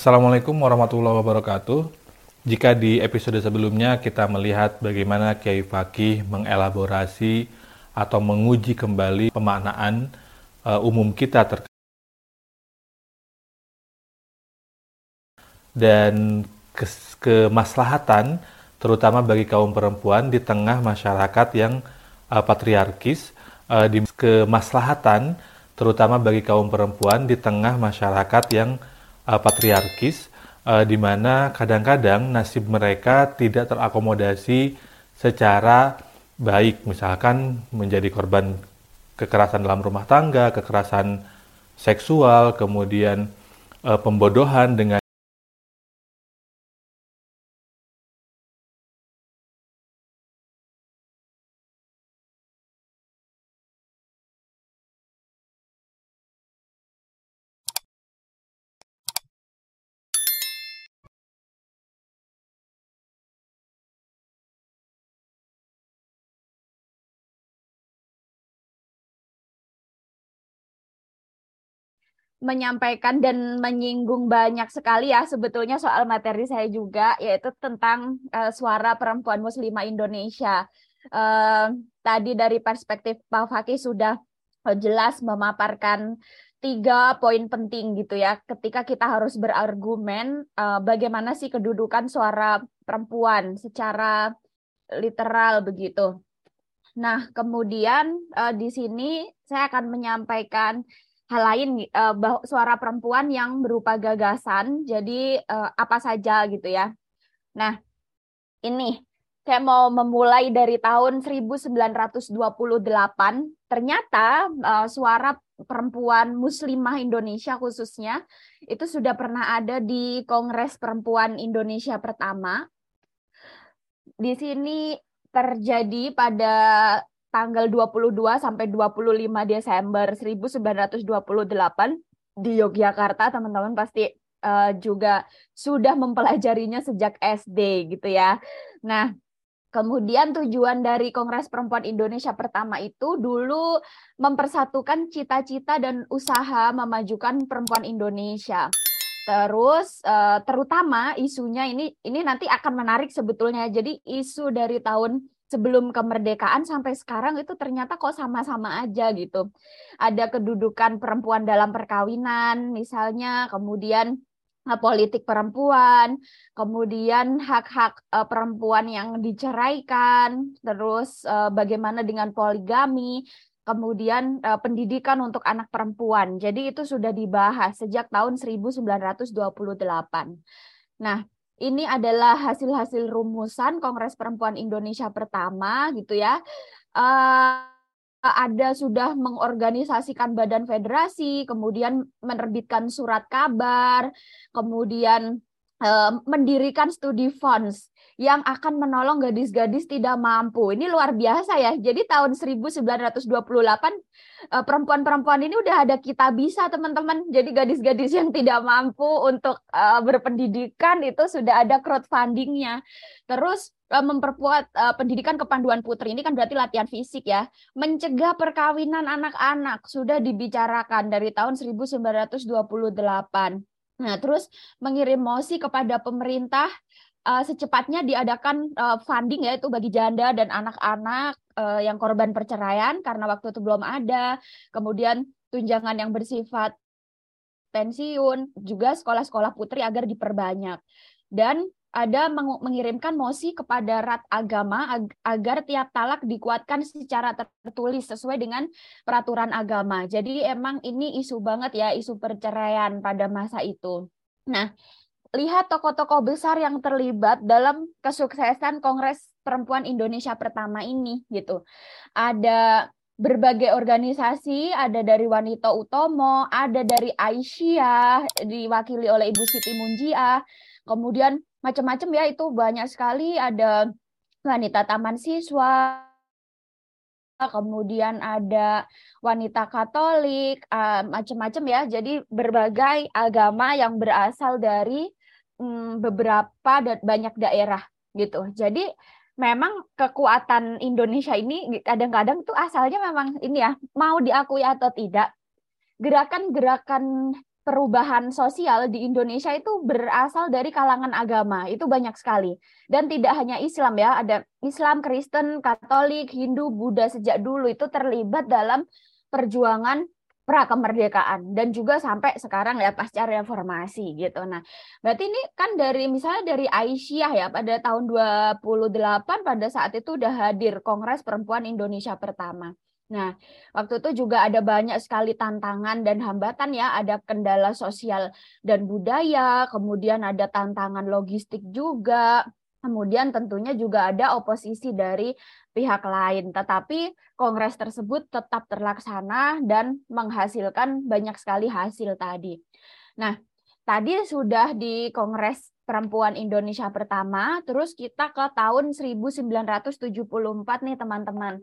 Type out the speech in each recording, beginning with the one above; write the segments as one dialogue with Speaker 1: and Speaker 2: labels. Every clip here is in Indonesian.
Speaker 1: Assalamualaikum warahmatullahi wabarakatuh. Jika di episode sebelumnya kita melihat bagaimana Kiai Fakih mengelaborasi atau menguji kembali pemaknaan uh, umum kita terkait dan kemaslahatan terutama bagi kaum perempuan di tengah masyarakat yang uh, patriarkis uh, di kemaslahatan terutama bagi kaum perempuan di tengah masyarakat yang uh, patriarkis uh, di mana kadang-kadang nasib mereka tidak terakomodasi secara baik. Misalkan menjadi korban kekerasan dalam rumah tangga, kekerasan seksual, kemudian uh, pembodohan dengan
Speaker 2: menyampaikan dan menyinggung banyak sekali ya sebetulnya soal materi saya juga yaitu tentang uh, suara perempuan muslimah Indonesia. Uh, tadi dari perspektif Pak Fakih sudah jelas memaparkan tiga poin penting gitu ya ketika kita harus berargumen uh, bagaimana sih kedudukan suara perempuan secara literal begitu. Nah, kemudian uh, di sini saya akan menyampaikan hal lain uh, suara perempuan yang berupa gagasan jadi uh, apa saja gitu ya. Nah, ini saya mau memulai dari tahun 1928 ternyata uh, suara perempuan muslimah Indonesia khususnya itu sudah pernah ada di Kongres Perempuan Indonesia pertama. Di sini terjadi pada tanggal 22 sampai 25 Desember 1928 di Yogyakarta teman-teman pasti uh, juga sudah mempelajarinya sejak SD gitu ya. Nah, Kemudian tujuan dari Kongres Perempuan Indonesia pertama itu dulu mempersatukan cita-cita dan usaha memajukan perempuan Indonesia. Terus uh, terutama isunya ini ini nanti akan menarik sebetulnya. Jadi isu dari tahun sebelum kemerdekaan sampai sekarang itu ternyata kok sama-sama aja gitu. Ada kedudukan perempuan dalam perkawinan misalnya, kemudian eh, politik perempuan, kemudian hak-hak uh, perempuan yang diceraikan, terus uh, bagaimana dengan poligami, kemudian pendidikan untuk anak perempuan. Jadi itu sudah dibahas sejak tahun 1928. Nah, ini adalah hasil-hasil rumusan Kongres Perempuan Indonesia pertama gitu ya. Uh, ada sudah mengorganisasikan badan federasi, kemudian menerbitkan surat kabar, kemudian uh, mendirikan studi funds yang akan menolong gadis-gadis tidak mampu. Ini luar biasa ya. Jadi tahun 1928 eh, perempuan-perempuan ini udah ada kita bisa teman-teman. Jadi gadis-gadis yang tidak mampu untuk uh, berpendidikan itu sudah ada crowdfundingnya. Terus memperkuat pendidikan kepanduan putri ini kan berarti latihan fisik ya. Mencegah perkawinan anak-anak sudah dibicarakan dari tahun 1928. Nah, terus mengirim mosi kepada pemerintah uh, secepatnya diadakan uh, funding ya itu bagi janda dan anak-anak uh, yang korban perceraian karena waktu itu belum ada. Kemudian tunjangan yang bersifat pensiun, juga sekolah-sekolah putri agar diperbanyak. Dan ada mengirimkan mosi kepada rat agama ag agar tiap talak dikuatkan secara tertulis sesuai dengan peraturan agama. Jadi emang ini isu banget ya isu perceraian pada masa itu. Nah, lihat tokoh-tokoh besar yang terlibat dalam kesuksesan Kongres Perempuan Indonesia pertama ini gitu. Ada berbagai organisasi, ada dari Wanita Utomo, ada dari Aisyah diwakili oleh Ibu Siti Munjiah, kemudian macam-macam ya itu banyak sekali ada wanita taman siswa, kemudian ada wanita Katolik, uh, macam-macam ya. Jadi berbagai agama yang berasal dari Hmm, beberapa dan banyak daerah gitu. Jadi memang kekuatan Indonesia ini kadang-kadang tuh asalnya memang ini ya mau diakui atau tidak gerakan-gerakan perubahan sosial di Indonesia itu berasal dari kalangan agama. Itu banyak sekali. Dan tidak hanya Islam ya, ada Islam, Kristen, Katolik, Hindu, Buddha sejak dulu itu terlibat dalam perjuangan pra kemerdekaan dan juga sampai sekarang ya pasca reformasi gitu. Nah, berarti ini kan dari misalnya dari Aisyah ya pada tahun 28 pada saat itu udah hadir Kongres Perempuan Indonesia pertama. Nah, waktu itu juga ada banyak sekali tantangan dan hambatan ya, ada kendala sosial dan budaya, kemudian ada tantangan logistik juga, Kemudian tentunya juga ada oposisi dari pihak lain, tetapi kongres tersebut tetap terlaksana dan menghasilkan banyak sekali hasil tadi. Nah, tadi sudah di Kongres Perempuan Indonesia pertama, terus kita ke tahun 1974 nih teman-teman.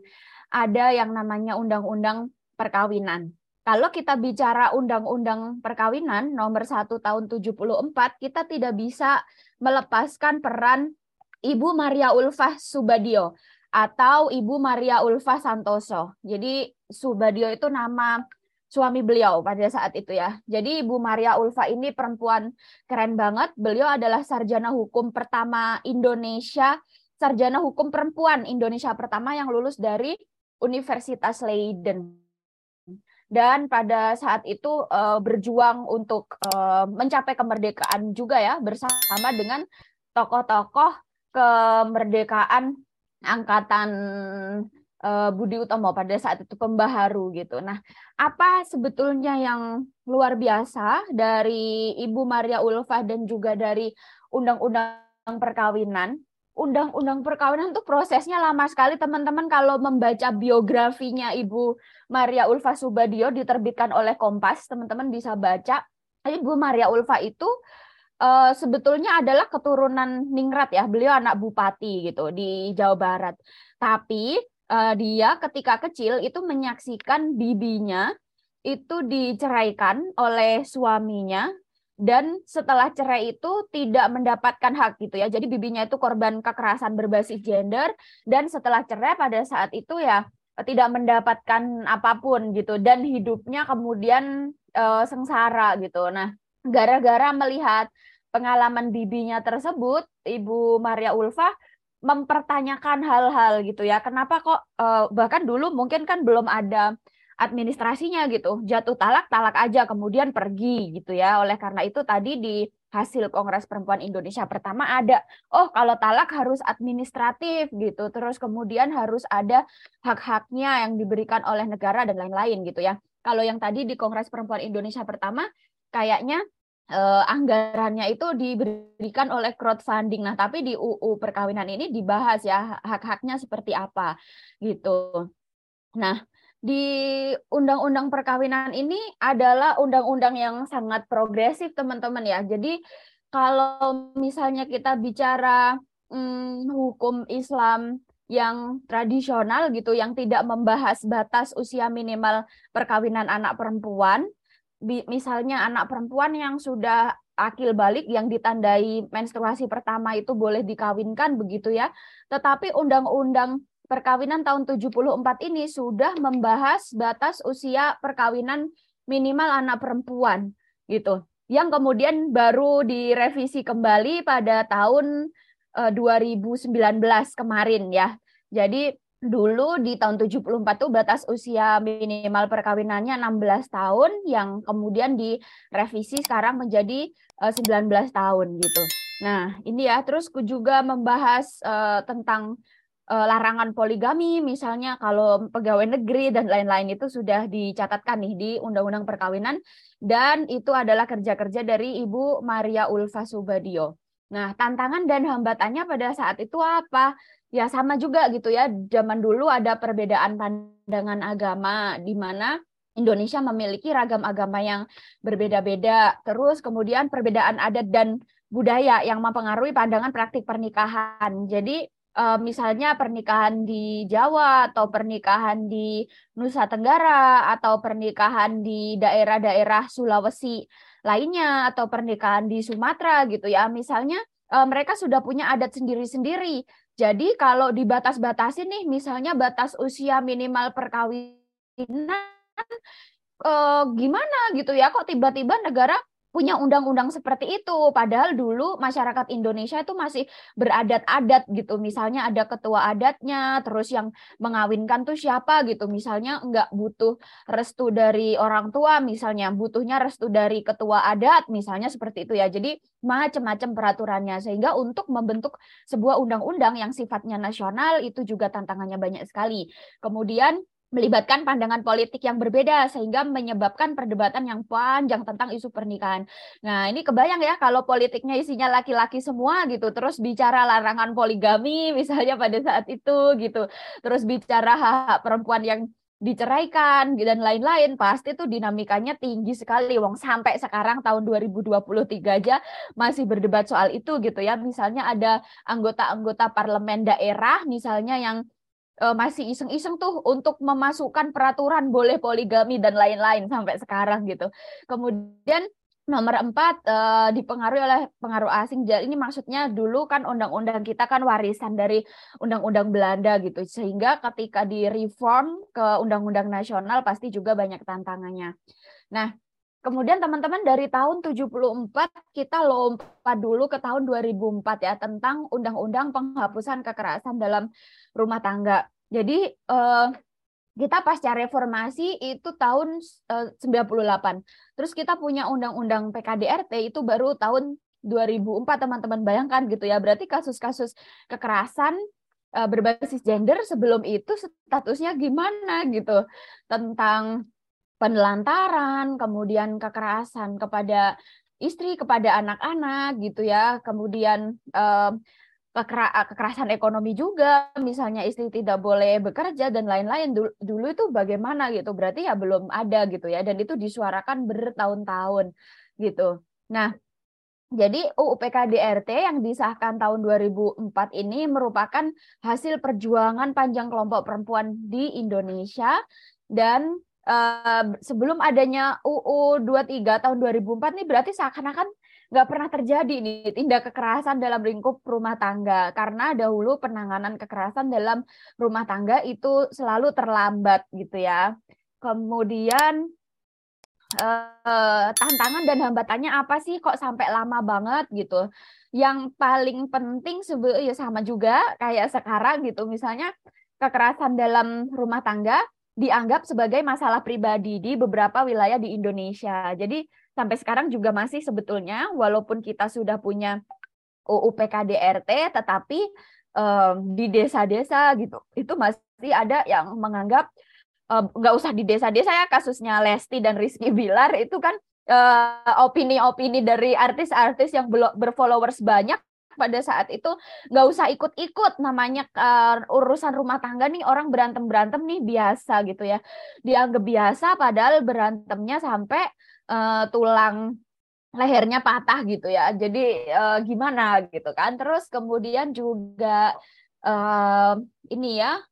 Speaker 2: Ada yang namanya Undang-Undang Perkawinan. Kalau kita bicara Undang-Undang Perkawinan nomor 1 tahun 74, kita tidak bisa melepaskan peran Ibu Maria Ulfah Subadio atau Ibu Maria Ulfah Santoso. Jadi Subadio itu nama suami beliau pada saat itu ya. Jadi Ibu Maria Ulfa ini perempuan keren banget. Beliau adalah sarjana hukum pertama Indonesia, sarjana hukum perempuan Indonesia pertama yang lulus dari Universitas Leiden. Dan pada saat itu uh, berjuang untuk uh, mencapai kemerdekaan juga ya bersama dengan tokoh-tokoh kemerdekaan angkatan uh, Budi Utomo pada saat itu pembaharu gitu. Nah, apa sebetulnya yang luar biasa dari Ibu Maria Ulfa dan juga dari Undang-Undang Perkawinan? Undang-Undang Perkawinan itu prosesnya lama sekali teman-teman kalau membaca biografinya Ibu Maria Ulfa Subadio diterbitkan oleh Kompas, teman-teman bisa baca. Ibu Maria Ulfa itu uh, sebetulnya adalah keturunan ningrat ya. Beliau anak bupati gitu di Jawa Barat. Tapi uh, dia ketika kecil itu menyaksikan bibinya itu diceraikan oleh suaminya dan setelah cerai itu tidak mendapatkan hak gitu ya. Jadi bibinya itu korban kekerasan berbasis gender dan setelah cerai pada saat itu ya tidak mendapatkan apa pun gitu dan hidupnya kemudian uh, sengsara gitu. Nah, gara-gara melihat pengalaman bibinya tersebut, Ibu Maria Ulfa mempertanyakan hal-hal gitu ya. Kenapa kok uh, bahkan dulu mungkin kan belum ada administrasinya gitu. Jatuh talak, talak aja kemudian pergi gitu ya. Oleh karena itu tadi di hasil Kongres Perempuan Indonesia pertama ada oh kalau talak harus administratif gitu. Terus kemudian harus ada hak-haknya yang diberikan oleh negara dan lain-lain gitu ya. Kalau yang tadi di Kongres Perempuan Indonesia pertama kayaknya eh, anggarannya itu diberikan oleh crowdfunding. Nah, tapi di UU perkawinan ini dibahas ya hak-haknya seperti apa gitu. Nah, di undang-undang perkawinan ini adalah undang-undang yang sangat progresif, teman-teman ya. Jadi kalau misalnya kita bicara hmm, hukum Islam yang tradisional gitu, yang tidak membahas batas usia minimal perkawinan anak perempuan, misalnya anak perempuan yang sudah akil balik yang ditandai menstruasi pertama itu boleh dikawinkan begitu ya. Tetapi undang-undang perkawinan tahun 74 ini sudah membahas batas usia perkawinan minimal anak perempuan gitu. Yang kemudian baru direvisi kembali pada tahun 2019 eh, kemarin ya. Jadi dulu di tahun 74 tuh batas usia minimal perkawinannya 16 tahun yang kemudian direvisi sekarang menjadi uh, eh, 19 tahun gitu. Nah, ini ya terus juga membahas uh, tentang uh, larangan poligami misalnya kalau pegawai negeri dan lain-lain itu sudah dicatatkan nih di Undang-Undang Perkawinan dan itu adalah kerja-kerja dari Ibu Maria Ulfa Subadio. Nah, tantangan dan hambatannya pada saat itu apa? ya sama juga gitu ya. Zaman dulu ada perbedaan pandangan agama di mana Indonesia memiliki ragam agama yang berbeda-beda. Terus kemudian perbedaan adat dan budaya yang mempengaruhi pandangan praktik pernikahan. Jadi eh, misalnya pernikahan di Jawa atau pernikahan di Nusa Tenggara atau pernikahan di daerah-daerah Sulawesi lainnya atau pernikahan di Sumatera gitu ya. Misalnya eh, mereka sudah punya adat sendiri-sendiri jadi kalau dibatas-batasi nih, misalnya batas usia minimal perkawinan eh, gimana gitu ya kok tiba-tiba negara punya undang-undang seperti itu. Padahal dulu masyarakat Indonesia itu masih beradat-adat gitu. Misalnya ada ketua adatnya, terus yang mengawinkan tuh siapa gitu. Misalnya nggak butuh restu dari orang tua, misalnya butuhnya restu dari ketua adat, misalnya seperti itu ya. Jadi macam-macam peraturannya sehingga untuk membentuk sebuah undang-undang yang sifatnya nasional itu juga tantangannya banyak sekali. Kemudian melibatkan pandangan politik yang berbeda sehingga menyebabkan perdebatan yang panjang tentang isu pernikahan. Nah, ini kebayang ya kalau politiknya isinya laki-laki semua gitu, terus bicara larangan poligami misalnya pada saat itu gitu. Terus bicara hak-hak perempuan yang diceraikan dan lain-lain pasti tuh dinamikanya tinggi sekali wong sampai sekarang tahun 2023 aja masih berdebat soal itu gitu ya misalnya ada anggota-anggota parlemen daerah misalnya yang uh, masih iseng-iseng tuh untuk memasukkan peraturan boleh poligami dan lain-lain sampai sekarang gitu. Kemudian nomor empat uh, dipengaruhi oleh pengaruh asing. Jadi ini maksudnya dulu kan undang-undang kita kan warisan dari undang-undang Belanda gitu. Sehingga ketika direform ke undang-undang nasional pasti juga banyak tantangannya. Nah, Kemudian teman-teman dari tahun 74 kita lompat dulu ke tahun 2004 ya tentang undang-undang penghapusan kekerasan dalam rumah tangga. Jadi eh, kita pasca reformasi itu tahun eh, 98. Terus kita punya undang-undang PKDRT itu baru tahun 2004 teman-teman bayangkan gitu ya. Berarti kasus-kasus kekerasan eh, berbasis gender sebelum itu statusnya gimana gitu tentang penelantaran, kemudian kekerasan kepada istri, kepada anak-anak gitu ya, kemudian eh, kekerasan ekonomi juga, misalnya istri tidak boleh bekerja dan lain-lain dulu, itu bagaimana gitu, berarti ya belum ada gitu ya, dan itu disuarakan bertahun-tahun gitu. Nah, jadi UU PKDRT yang disahkan tahun 2004 ini merupakan hasil perjuangan panjang kelompok perempuan di Indonesia dan sebelum adanya UU 23 tahun 2004 nih berarti seakan-akan nggak pernah terjadi nih tindak kekerasan dalam lingkup rumah tangga karena dahulu penanganan kekerasan dalam rumah tangga itu selalu terlambat gitu ya. Kemudian eh, tantangan dan hambatannya apa sih kok sampai lama banget gitu. Yang paling penting sebetulnya ya sama juga kayak sekarang gitu misalnya kekerasan dalam rumah tangga dianggap sebagai masalah pribadi di beberapa wilayah di Indonesia. Jadi sampai sekarang juga masih sebetulnya walaupun kita sudah punya UU PKDRT tetapi um, di desa-desa gitu itu masih ada yang menganggap nggak um, usah di desa-desa ya kasusnya Lesti dan Rizky Bilar itu kan opini-opini uh, dari artis-artis yang berfollowers banyak pada saat itu nggak usah ikut-ikut. Namanya uh, urusan rumah tangga nih orang berantem berantem nih biasa gitu ya. Dianggap biasa padahal berantemnya sampai uh, tulang lehernya patah gitu ya. Jadi uh, gimana gitu kan. Terus kemudian juga uh, ini ya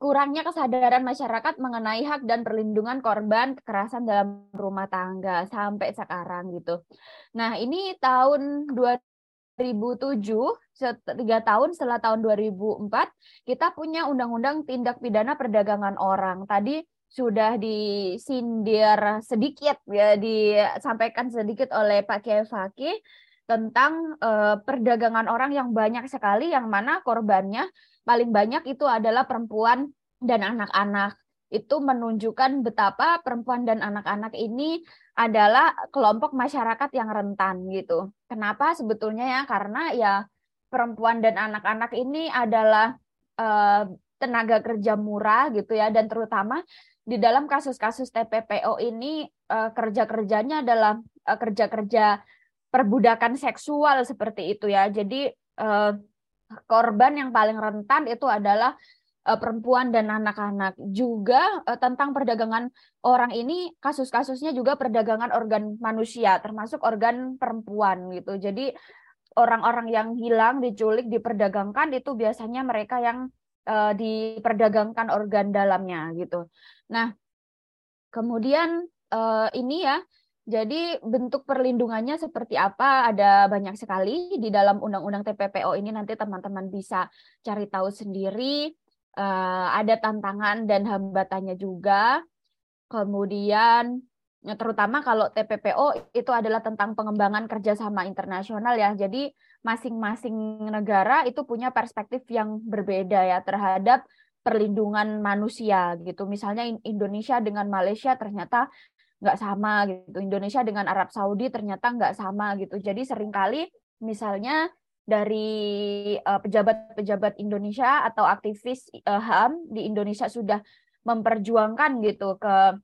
Speaker 2: kurangnya kesadaran masyarakat mengenai hak dan perlindungan korban kekerasan dalam rumah tangga sampai sekarang gitu. Nah, ini tahun 2007, tiga tahun setelah tahun 2004, kita punya Undang-Undang Tindak Pidana Perdagangan Orang. Tadi sudah disindir sedikit ya, disampaikan sedikit oleh Pak Kiai Fakih tentang uh, perdagangan orang yang banyak sekali, yang mana korbannya paling banyak itu adalah perempuan dan anak-anak itu menunjukkan betapa perempuan dan anak-anak ini adalah kelompok masyarakat yang rentan gitu. Kenapa sebetulnya ya? Karena ya perempuan dan anak-anak ini adalah uh, tenaga kerja murah gitu ya dan terutama di dalam kasus-kasus TPPO ini uh, kerja-kerjanya adalah uh, kerja-kerja perbudakan seksual seperti itu ya. Jadi uh, korban yang paling rentan itu adalah uh, perempuan dan anak-anak. Juga uh, tentang perdagangan orang ini kasus-kasusnya juga perdagangan organ manusia termasuk organ perempuan gitu. Jadi orang-orang yang hilang, diculik, diperdagangkan itu biasanya mereka yang uh, diperdagangkan organ dalamnya gitu. Nah, kemudian uh, ini ya jadi bentuk perlindungannya seperti apa? Ada banyak sekali di dalam Undang-Undang TPPO ini nanti teman-teman bisa cari tahu sendiri uh, ada tantangan dan hambatannya juga. kemudian ya, terutama kalau TPPO itu adalah tentang pengembangan kerjasama internasional ya. Jadi masing-masing negara itu punya perspektif yang berbeda ya terhadap perlindungan manusia gitu. Misalnya Indonesia dengan Malaysia ternyata nggak sama gitu. Indonesia dengan Arab Saudi ternyata nggak sama gitu. Jadi sering kali misalnya dari eh, pejabat-pejabat uh, Indonesia atau aktivis uh, HAM di Indonesia sudah memperjuangkan gitu ke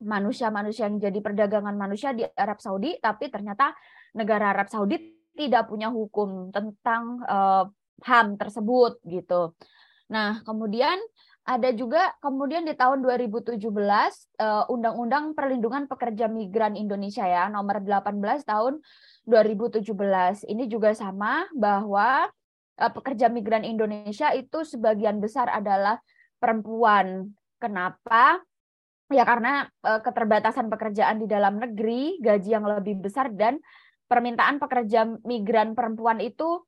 Speaker 2: manusia-manusia yang jadi perdagangan manusia di Arab Saudi, tapi ternyata negara Arab Saudi tidak punya hukum tentang uh, HAM tersebut gitu. Nah, kemudian ada juga kemudian di tahun 2017 Undang-Undang Perlindungan Pekerja Migran Indonesia ya nomor 18 tahun 2017. Ini juga sama bahwa uh, pekerja migran Indonesia itu sebagian besar adalah perempuan. Kenapa? Ya karena uh, keterbatasan pekerjaan di dalam negeri, gaji yang lebih besar dan permintaan pekerja migran perempuan itu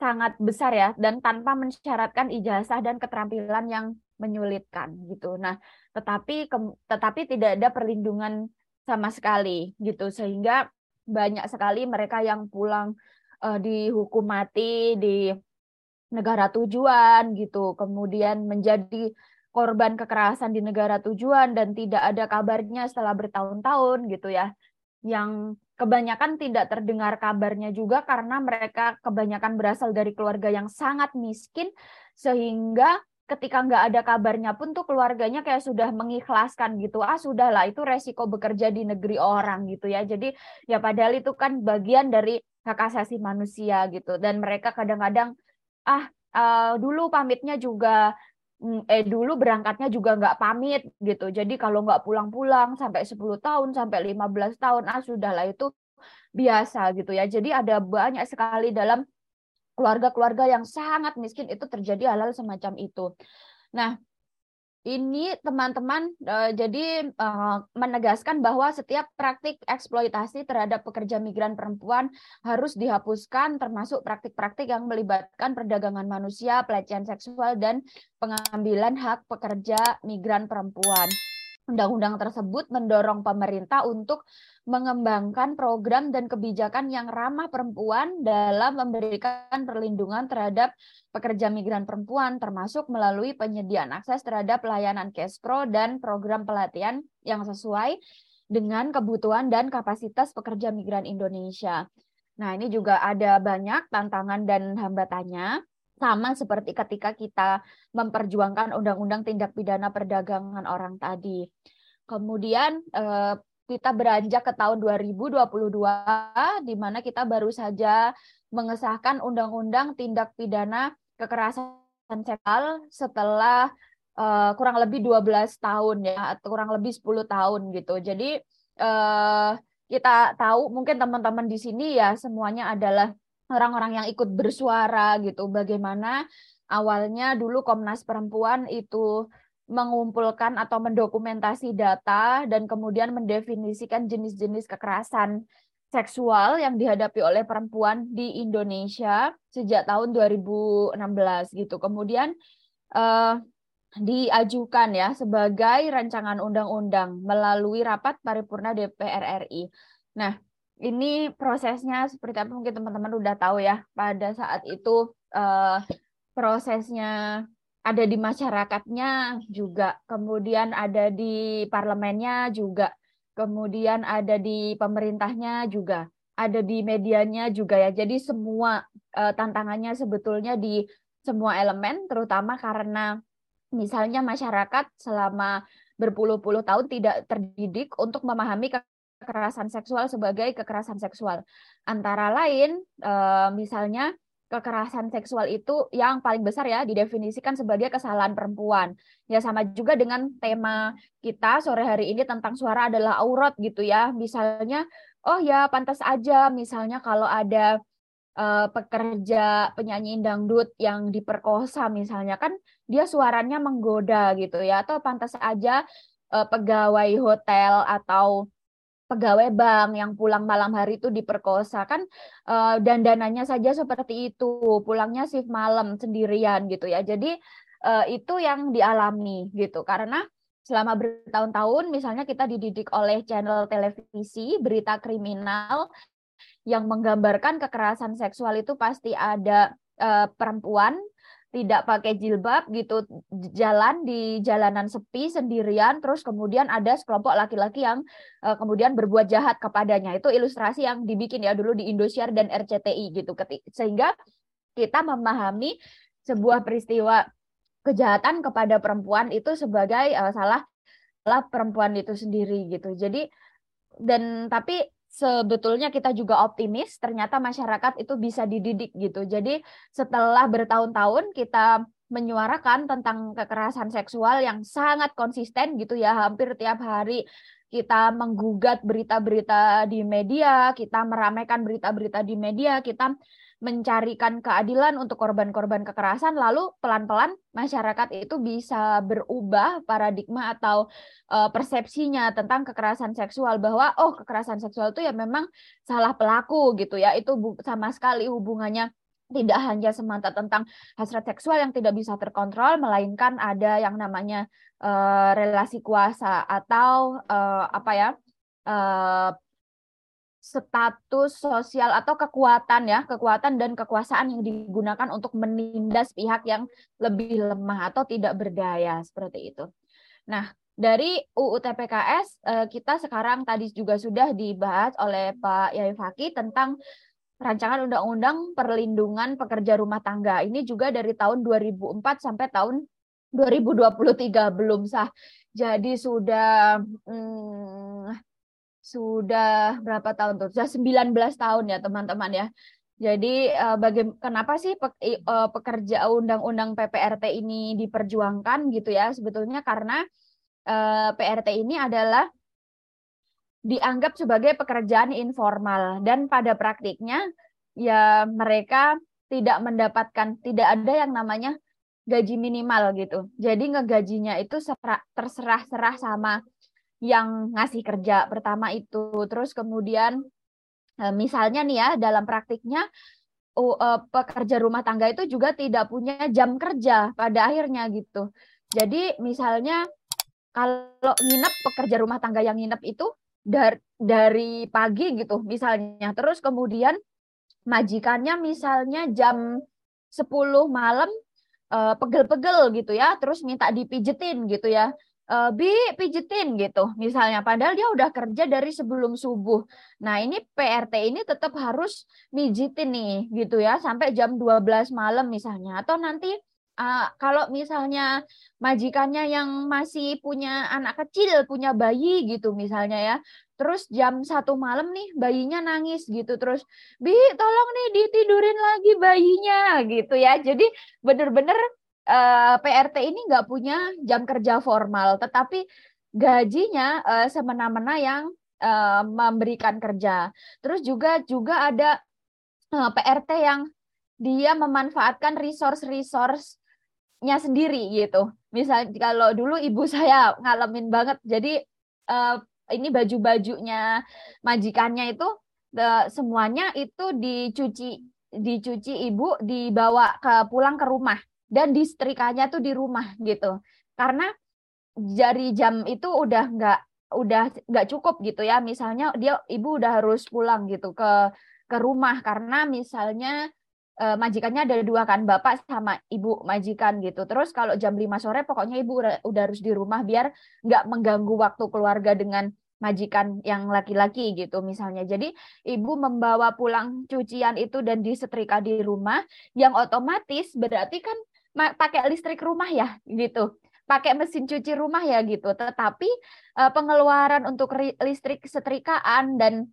Speaker 2: sangat besar ya dan tanpa mensyaratkan ijazah dan keterampilan yang menyulitkan gitu. Nah, tetapi ke, tetapi tidak ada perlindungan sama sekali gitu sehingga banyak sekali mereka yang pulang uh, dihukum mati di negara tujuan gitu, kemudian menjadi korban kekerasan di negara tujuan dan tidak ada kabarnya setelah bertahun-tahun gitu ya. Yang kebanyakan tidak terdengar kabarnya juga karena mereka kebanyakan berasal dari keluarga yang sangat miskin sehingga ketika nggak ada kabarnya pun tuh keluarganya kayak sudah mengikhlaskan gitu. Ah sudahlah itu resiko bekerja di negeri orang gitu ya. Jadi ya padahal itu kan bagian dari hak asasi manusia gitu. Dan mereka kadang-kadang ah uh, dulu pamitnya juga mm, eh dulu berangkatnya juga nggak pamit gitu. Jadi kalau nggak pulang-pulang sampai 10 tahun sampai 15 tahun ah sudahlah itu biasa gitu ya. Jadi ada banyak sekali dalam keluarga-keluarga yang sangat miskin itu terjadi hal-hal semacam itu. Nah, ini teman-teman uh, jadi uh, menegaskan bahwa setiap praktik eksploitasi terhadap pekerja migran perempuan harus dihapuskan termasuk praktik-praktik yang melibatkan perdagangan manusia, pelecehan seksual dan pengambilan hak pekerja migran perempuan. Undang-undang tersebut mendorong pemerintah untuk mengembangkan program dan kebijakan yang ramah perempuan dalam memberikan perlindungan terhadap pekerja migran perempuan, termasuk melalui penyediaan akses terhadap layanan Kespro dan program pelatihan yang sesuai dengan kebutuhan dan kapasitas pekerja migran Indonesia. Nah, ini juga ada banyak tantangan dan hambatannya sama seperti ketika kita memperjuangkan undang-undang tindak pidana perdagangan orang tadi. Kemudian eh, kita beranjak ke tahun 2022 di mana kita baru saja mengesahkan undang-undang tindak pidana kekerasan seksual setelah uh, kurang lebih 12 tahun ya atau kurang lebih 10 tahun gitu. Jadi uh, kita tahu mungkin teman-teman di sini ya semuanya adalah orang-orang yang ikut bersuara gitu bagaimana awalnya dulu Komnas Perempuan itu mengumpulkan atau mendokumentasi data dan kemudian mendefinisikan jenis-jenis kekerasan seksual yang dihadapi oleh perempuan di Indonesia sejak tahun 2016 gitu. Kemudian eh, diajukan ya sebagai rancangan undang-undang melalui rapat paripurna DPR RI. Nah, ini prosesnya seperti apa? Mungkin teman-teman udah tahu ya pada saat itu uh, prosesnya ada di masyarakatnya juga kemudian ada di parlemennya juga kemudian ada di pemerintahnya juga ada di medianya juga ya. Jadi semua uh, tantangannya sebetulnya di semua elemen terutama karena misalnya masyarakat selama berpuluh-puluh tahun tidak terdidik untuk memahami kekerasan seksual sebagai kekerasan seksual. Antara lain, eh, misalnya kekerasan seksual itu yang paling besar ya didefinisikan sebagai kesalahan perempuan. Ya sama juga dengan tema kita sore hari ini tentang suara adalah aurat gitu ya. Misalnya, oh ya pantas aja misalnya kalau ada uh, pekerja penyanyi dangdut yang diperkosa misalnya kan dia suaranya menggoda gitu ya atau pantas aja uh, pegawai hotel atau pegawai bank yang pulang malam hari itu diperkosa. Kan uh, dandanannya saja seperti itu pulangnya shift malam sendirian gitu ya. Jadi uh, itu yang dialami gitu. Karena selama bertahun-tahun misalnya kita dididik oleh channel televisi berita kriminal yang menggambarkan kekerasan seksual itu pasti ada uh, perempuan tidak pakai jilbab gitu jalan di jalanan sepi sendirian terus kemudian ada sekelompok laki-laki yang uh, kemudian berbuat jahat kepadanya itu ilustrasi yang dibikin ya dulu di Indosiar dan RCTI gitu sehingga kita memahami sebuah peristiwa kejahatan kepada perempuan itu sebagai uh, salah salah perempuan itu sendiri gitu. Jadi dan tapi sebetulnya kita juga optimis ternyata masyarakat itu bisa dididik gitu. Jadi setelah bertahun-tahun kita menyuarakan tentang kekerasan seksual yang sangat konsisten gitu ya hampir tiap hari kita menggugat berita-berita di media, kita meramaikan berita-berita di media, kita mencarikan keadilan untuk korban-korban kekerasan, lalu pelan-pelan masyarakat itu bisa berubah paradigma atau uh, persepsinya tentang kekerasan seksual bahwa oh kekerasan seksual itu ya memang salah pelaku gitu ya, itu sama sekali hubungannya tidak hanya semata tentang hasrat seksual yang tidak bisa terkontrol, melainkan ada yang namanya uh, relasi kuasa atau uh, apa ya uh, status sosial atau kekuatan ya, kekuatan dan kekuasaan yang digunakan untuk menindas pihak yang lebih lemah atau tidak berdaya seperti itu. Nah, dari UU TPKS eh, kita sekarang tadi juga sudah dibahas oleh Pak Yai Faki tentang rancangan undang-undang perlindungan pekerja rumah tangga. Ini juga dari tahun 2004 sampai tahun 2023 belum sah. Jadi sudah hmm, sudah berapa tahun tuh? Sudah 19 tahun ya teman-teman ya. Jadi uh, kenapa sih pe uh, pekerja undang-undang PPRT ini diperjuangkan gitu ya? Sebetulnya karena uh, eh, PRT ini adalah dianggap sebagai pekerjaan informal dan pada praktiknya ya mereka tidak mendapatkan tidak ada yang namanya gaji minimal gitu. Jadi ngegajinya itu terserah-serah sama yang ngasih kerja pertama itu. Terus kemudian eh, misalnya nih ya dalam praktiknya uh, pekerja rumah tangga itu juga tidak punya jam kerja pada akhirnya gitu. Jadi misalnya kalau nginep pekerja rumah tangga yang nginep itu dari dari pagi gitu misalnya. Terus kemudian majikannya misalnya jam 10 malam eh, pegel-pegel gitu ya, terus minta dipijetin gitu ya uh, bi pijetin gitu. Misalnya padahal dia udah kerja dari sebelum subuh. Nah ini PRT ini tetap harus mijitin nih gitu ya sampai jam 12 malam misalnya. Atau nanti uh, kalau misalnya majikannya yang masih punya anak kecil punya bayi gitu misalnya ya. Terus jam satu malam nih bayinya nangis gitu. Terus bi tolong nih ditidurin lagi bayinya gitu ya. Jadi bener-bener uh, eh, PRT ini nggak punya jam kerja formal, tetapi gajinya uh, semena-mena yang uh, memberikan kerja. Terus juga juga ada uh, PRT yang dia memanfaatkan resource-resource-nya sendiri gitu. Misal kalau dulu ibu saya ngalamin banget, jadi uh, ini baju-bajunya majikannya itu the, semuanya itu dicuci dicuci ibu dibawa ke pulang ke rumah dan disetrikanya tuh di rumah gitu. Karena dari jam itu udah nggak udah nggak cukup gitu ya. Misalnya dia ibu udah harus pulang gitu ke ke rumah. Karena misalnya eh, majikannya ada dua kan bapak sama ibu majikan gitu. Terus kalau jam 5 sore pokoknya ibu udah, udah harus di rumah biar nggak mengganggu waktu keluarga dengan majikan yang laki-laki gitu misalnya. Jadi ibu membawa pulang cucian itu dan disetrika di rumah yang otomatis berarti kan pakai listrik rumah ya gitu. Pakai mesin cuci rumah ya gitu. Tetapi uh, pengeluaran untuk listrik setrikaan dan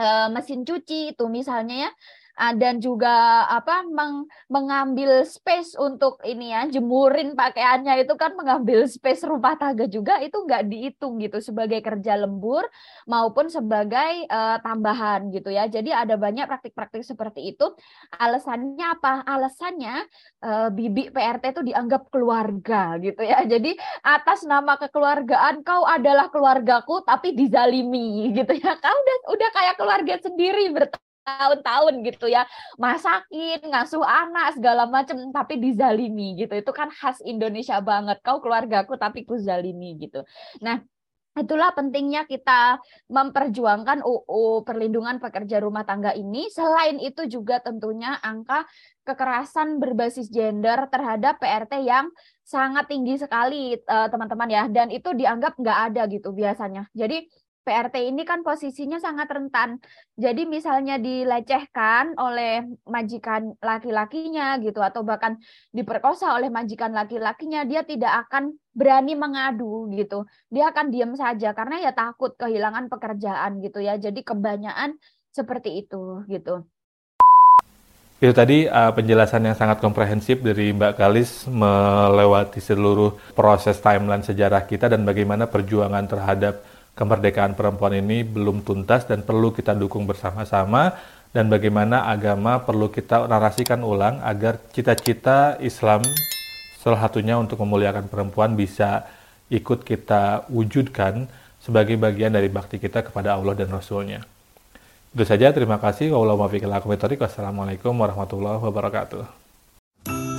Speaker 2: uh, mesin cuci itu misalnya ya Ah, dan juga apa meng, mengambil space untuk ini ya jemurin pakaiannya itu kan mengambil space rumah tangga juga itu nggak dihitung gitu sebagai kerja lembur maupun sebagai uh, tambahan gitu ya. Jadi ada banyak praktik-praktik seperti itu. Alasannya apa? Alasannya uh, bibi PRT itu dianggap keluarga gitu ya. Jadi atas nama kekeluargaan kau adalah keluargaku tapi dizalimi gitu ya. Kau udah udah kayak keluarga sendiri tahun-tahun gitu ya. Masakin ngasuh anak segala macam tapi dizalimi gitu. Itu kan khas Indonesia banget. Kau keluargaku tapi ku zalimi gitu. Nah Itulah pentingnya kita memperjuangkan UU perlindungan pekerja rumah tangga ini. Selain itu juga tentunya angka kekerasan berbasis gender terhadap PRT yang sangat tinggi sekali eh, teman-teman ya. Dan itu dianggap nggak ada gitu biasanya. Jadi PRT ini kan posisinya sangat rentan. Jadi misalnya dilecehkan oleh majikan laki-lakinya gitu atau bahkan diperkosa oleh majikan laki-lakinya, dia tidak akan berani mengadu gitu. Dia akan diam saja karena ya takut kehilangan pekerjaan gitu ya. Jadi kebanyakan seperti itu gitu.
Speaker 1: Itu tadi uh, penjelasan yang sangat komprehensif dari Mbak Kalis melewati seluruh proses timeline sejarah kita dan bagaimana perjuangan terhadap kemerdekaan perempuan ini belum tuntas dan perlu kita dukung bersama-sama dan bagaimana agama perlu kita narasikan ulang agar cita-cita Islam salah satunya untuk memuliakan perempuan bisa ikut kita wujudkan sebagai bagian dari bakti kita kepada Allah dan Rasulnya. Itu saja, terima kasih. Wassalamualaikum warahmatullahi wabarakatuh.